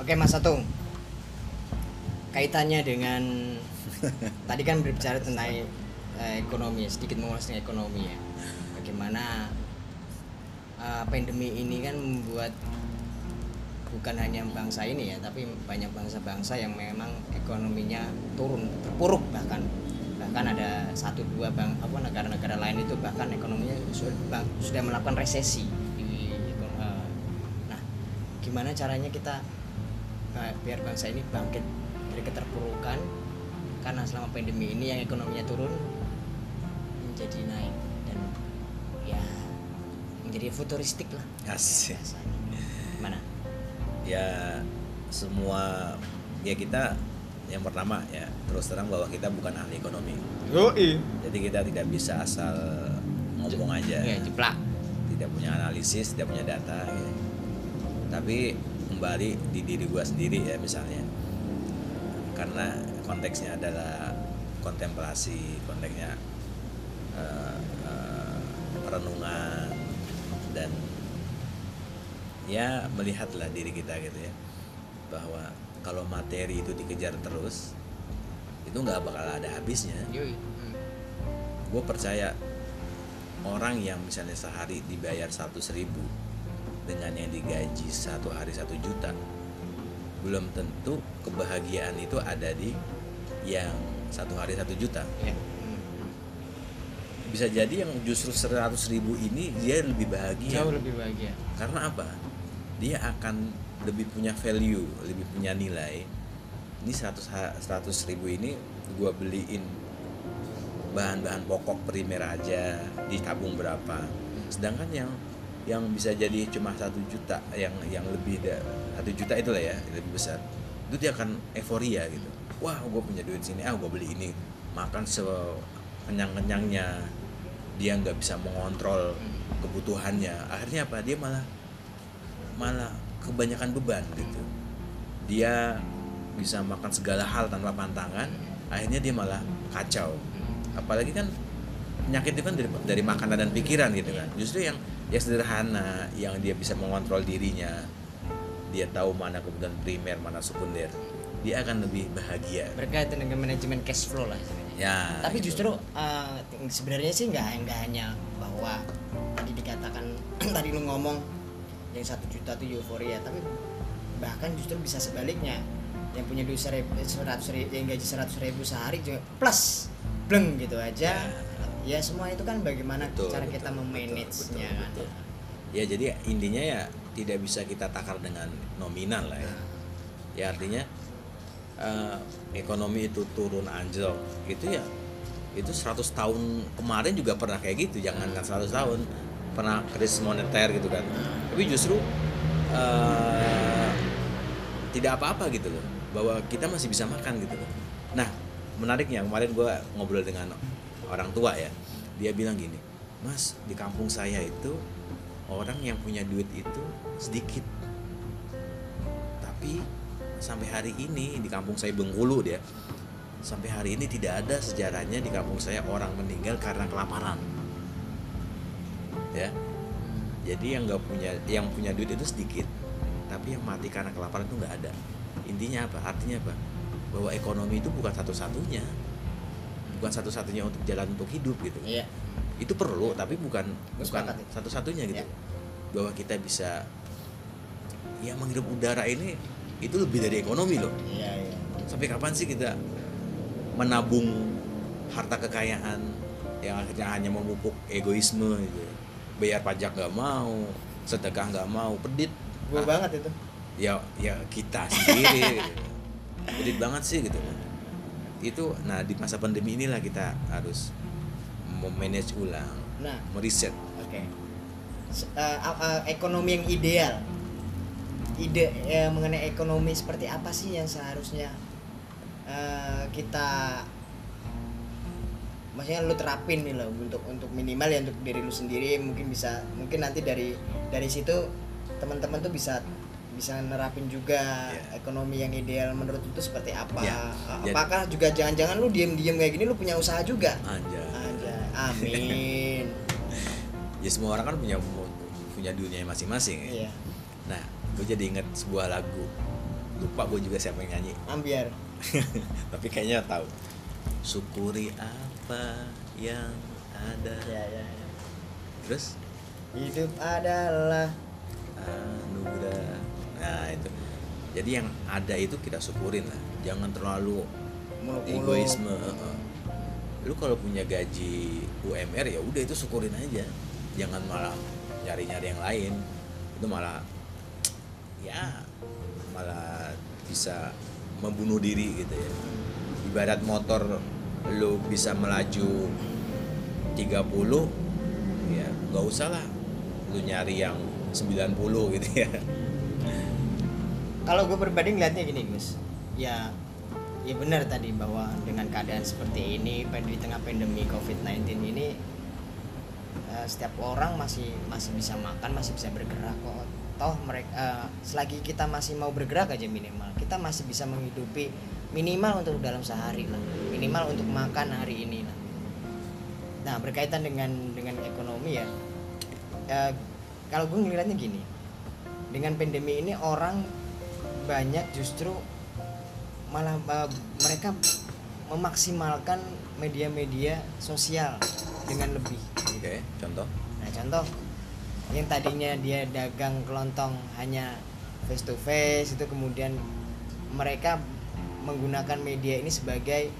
Oke Mas Satu Kaitannya dengan Tadi kan berbicara tentang eh, ekonomi Sedikit mengulas tentang ekonomi ya. Bagaimana eh, Pandemi ini kan membuat Bukan hanya bangsa ini ya Tapi banyak bangsa-bangsa yang memang Ekonominya turun Terpuruk bahkan. Bahkan ada satu dua bang apa negara-negara lain itu bahkan ekonominya sudah, bang- sudah melakukan resesi di eh, Nah, gimana caranya kita eh, biar bangsa ini bangkit dari keterpurukan karena selama pandemi ini yang ekonominya turun menjadi naik dan ya menjadi futuristik lah Asik. Gimana? ya semua ya kita yang pertama ya terus terang bahwa kita bukan ahli ekonomi Yoi. jadi kita tidak bisa asal ngomong aja Ya, jeplak. tidak punya analisis tidak punya data gitu. tapi kembali di diri gua sendiri ya misalnya karena konteksnya adalah kontemplasi konteksnya eh, eh, renungan dan ya melihatlah diri kita gitu ya bahwa kalau materi itu dikejar terus itu nggak bakal ada habisnya Yoi. Hmm. gue percaya orang yang misalnya sehari dibayar 100 ribu dengan yang digaji satu hari satu juta belum tentu kebahagiaan itu ada di yang satu hari satu juta Ya. Hmm. bisa jadi yang justru 100 ribu ini dia lebih bahagia Jauh lebih bahagia. karena apa dia akan lebih punya value lebih punya nilai ini 100 ha- 100 ribu ini gua beliin bahan-bahan pokok primer aja ditabung berapa sedangkan yang yang bisa jadi cuma satu juta yang yang lebih da- satu juta itulah ya lebih besar. Itu dia akan euforia gitu. Wah gue punya duit sini ah gue beli ini. Makan sekenyang kenyangnya dia nggak bisa mengontrol kebutuhannya. Akhirnya apa? Dia malah malah kebanyakan beban gitu. Dia bisa makan segala hal tanpa pantangan. Akhirnya dia malah kacau. Apalagi kan penyakit itu kan dari, dari makanan dan pikiran gitu kan justru yang yang sederhana yang dia bisa mengontrol dirinya dia tahu mana kebutuhan primer mana sekunder dia akan lebih bahagia Berkaitan dengan manajemen cash flow lah sebenarnya. ya Tapi gitu. justru eh, sebenarnya sih nggak nggak hanya bahwa tadi dikatakan tadi lu ngomong yang satu juta tuh euforia, tapi bahkan justru bisa sebaliknya yang punya duit seratus ribu, yang gaji seratus ribu sehari juga plus bleng gitu aja. Ya semua itu kan bagaimana Betul, cara betul, kita memanage-nya kan. betul. ya jadi intinya ya tidak bisa kita takar dengan nominal lah ya. Ya artinya eh, ekonomi itu turun anjlok. Gitu ya itu 100 tahun kemarin juga pernah kayak gitu. Jangankan 100 tahun pernah krisis moneter gitu kan. Tapi justru eh, tidak apa-apa gitu loh. Bahwa kita masih bisa makan gitu loh. Nah menariknya kemarin gue ngobrol dengan orang tua ya dia bilang gini mas di kampung saya itu orang yang punya duit itu sedikit. Tapi sampai hari ini di kampung saya Bengkulu dia sampai hari ini tidak ada sejarahnya di kampung saya orang meninggal karena kelaparan. Ya. Jadi yang nggak punya yang punya duit itu sedikit tapi yang mati karena kelaparan itu nggak ada. Intinya apa? Artinya apa? Bahwa ekonomi itu bukan satu-satunya bukan satu-satunya untuk jalan untuk hidup gitu Iya. itu perlu tapi bukan Gue bukan satu-satunya gitu Ya. bahwa kita bisa ya menghirup udara ini itu lebih dari ekonomi loh Iya, iya. sampai kapan sih kita menabung harta kekayaan yang akhirnya hanya memupuk egoisme gitu bayar pajak nggak mau sedekah nggak mau pedit Gue Ah, banget itu. ya ya kita sendiri gitu. pedit banget sih gitu itu nah di masa pandemi inilah kita harus memanage ulang Nah, meriset Oke. Eh, a- a- ekonomi yang ideal. Ide eh, mengenai ekonomi seperti apa sih yang seharusnya eh, kita maksudnya lu terapin nih loh untuk untuk minimal ya untuk diri lu sendiri mungkin bisa mungkin nanti dari dari situ teman-teman tuh bisa bisa nerapin juga Iya. ekonomi yang ideal menurut itu seperti apa? Ya, jadi- apakah juga jangan-jangan lu diem-diem kayak gini lu punya usaha juga? Aja aja amin. Ya semua orang kan punya punya dunia masing-masing ya. iya. Nah, gue jadi inget sebuah lagu. Lupa gue juga siapa yang nyanyi. Ambiar. Tapi kayaknya tahu. Syukuri apa yang ada. Ya ya, ya. terus? Hidup adalah anugerah nah itu. Jadi yang ada itu kita syukurin lah. Jangan terlalu muluk-muluk egoisme heeh. lu kalau punya gaji UMR ya udah itu syukurin aja. Jangan malah nyari-nyari yang lain. Itu malah ya malah bisa membunuh diri gitu ya. Ibarat motor lu bisa melaju 30 ya nggak usah lah. Lu nyari yang 90 gitu ya kalau gue pribadi ngeliatnya gini Gus. Ya ya benar tadi bahwa dengan keadaan seperti ini di tengah pandemi COVID-19 ini eh, setiap orang masih masih bisa makan masih bisa bergerak kok. Toh mereka selagi kita masih mau bergerak aja minimal kita masih bisa menghidupi minimal untuk dalam sehari lah minimal untuk makan hari ini lah. Nah berkaitan dengan dengan ekonomi ya eh, kalau gue ngeliatnya gini dengan pandemi ini orang banyak justru malah uh, mereka memaksimalkan media-media sosial dengan lebih. oke contoh? Nah contoh. Yang tadinya dia dagang kelontong hanya face to face itu kemudian mereka menggunakan media ini sebagai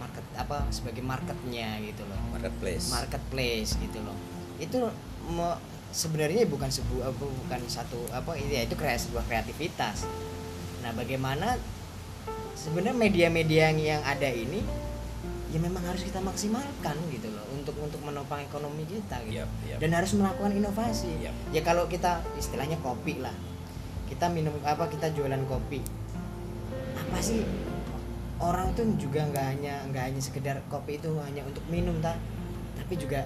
market apa sebagai marketnya gitu loh. Marketplace. Marketplace gitu loh. Itu me- sebenarnya bukan sebuah apa, bukan satu apa ya itu kayak sebuah kreativitas. Nah bagaimana sebenarnya media-media yang, ada ini ya memang harus kita maksimalkan gitu loh untuk untuk menopang ekonomi kita gitu. Yap, yap. dan harus melakukan inovasi. Yap. ya kalau kita istilahnya kopi lah. Kita minum apa kita jualan kopi. Apa sih? Orang tuh juga nggak hanya nggak hanya sekedar kopi itu hanya untuk minum tak tapi juga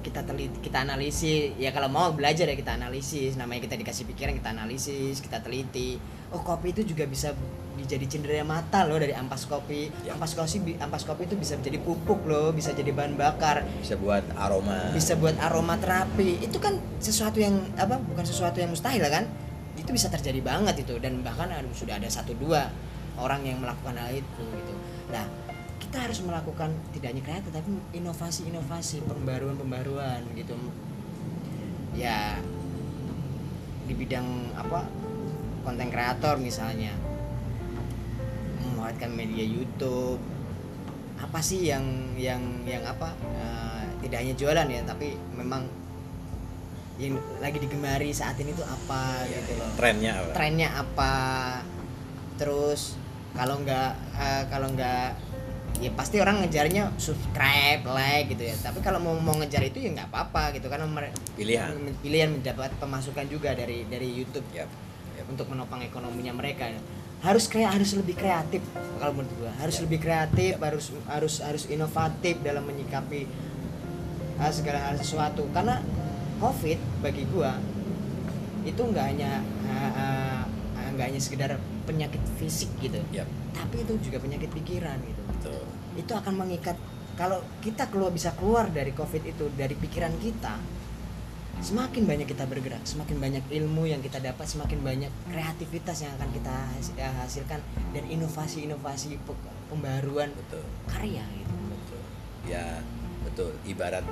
kita teliti kita analisis. Ya kalau mau belajar ya kita analisis. Namanya kita dikasih pikiran kita analisis kita teliti. Oh kopi itu juga bisa jadi cendera mata loh dari ampas kopi. Ya. ampas kopi ampas kopi itu bisa menjadi pupuk loh bisa jadi bahan bakar. Bisa buat aroma. Bisa buat aroma terapi. Itu kan sesuatu yang apa bukan sesuatu yang mustahil kan? Itu bisa terjadi banget itu. Dan bahkan aduh, sudah ada satu dua orang yang melakukan hal itu gitu. Nah kita harus melakukan tidak hanya kreatif tapi inovasi-inovasi pembaruan-pembaruan gitu. Ya di bidang apa? Konten kreator misalnya. Memanfaatkan media YouTube. Apa sih yang yang yang apa? Eh, tidak hanya jualan ya tapi memang yang lagi digemari saat ini tuh apa Ya, gitu loh. Trennya apa? Trennya apa? Terus kalau nggak eh, kalau nggak ya pasti orang ngejarnya subscribe like gitu ya. Tapi kalau mau mau ngejar itu ya nggak apa-apa gitu karena mereka pilihan. pilihan mendapat pemasukan juga dari dari YouTube Yap, yap. untuk menopang ekonominya mereka. Harus krea harus lebih kreatif kalau menurut gua. Harus Ya. lebih kreatif Ya. harus harus harus inovatif dalam menyikapi uh, segala hal sesuatu. Karena covid bagi gua itu nggak hanya uh, uh, nggak hanya sekedar penyakit fisik gitu Yap, tapi itu juga penyakit pikiran gitu. Betul itu akan mengikat kalau kita keluar bisa keluar dari covid itu dari pikiran kita semakin banyak kita bergerak semakin banyak ilmu yang kita dapat semakin banyak kreativitas yang akan kita eh, hasilkan dan inovasi-inovasi pe- pembaruan betul. karya gitu. Betul. Ya betul. Ibarat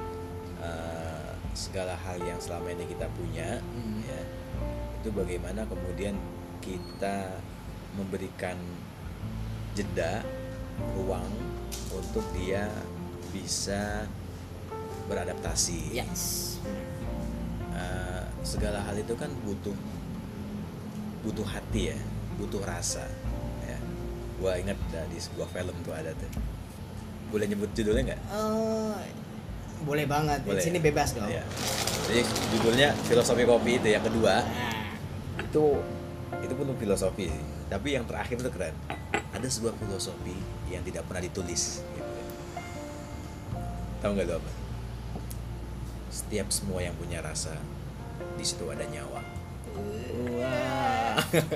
eh, segala hal yang selama ini kita punya Hmm. ya itu bagaimana kemudian kita memberikan jeda ruang untuk dia bisa beradaptasi. Yes. Eh, segala hal itu kan butuh butuh hati ya butuh rasa ya. Gua ingat di sebuah film tuh ada tuh. Boleh nyebut judulnya nggak? Eh, boleh banget. Boleh di sini ya? bebas dong. Iya. jadi judulnya filosofi kopi itu yang kedua. Nah, itu itu penuh filosofi. Sih. tapi yang terakhir itu keren ada sebuah filosofi yang tidak pernah ditulis gitu. tahu nggak apa setiap semua yang punya rasa di situ ada nyawa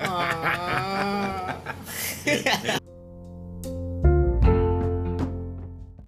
ah.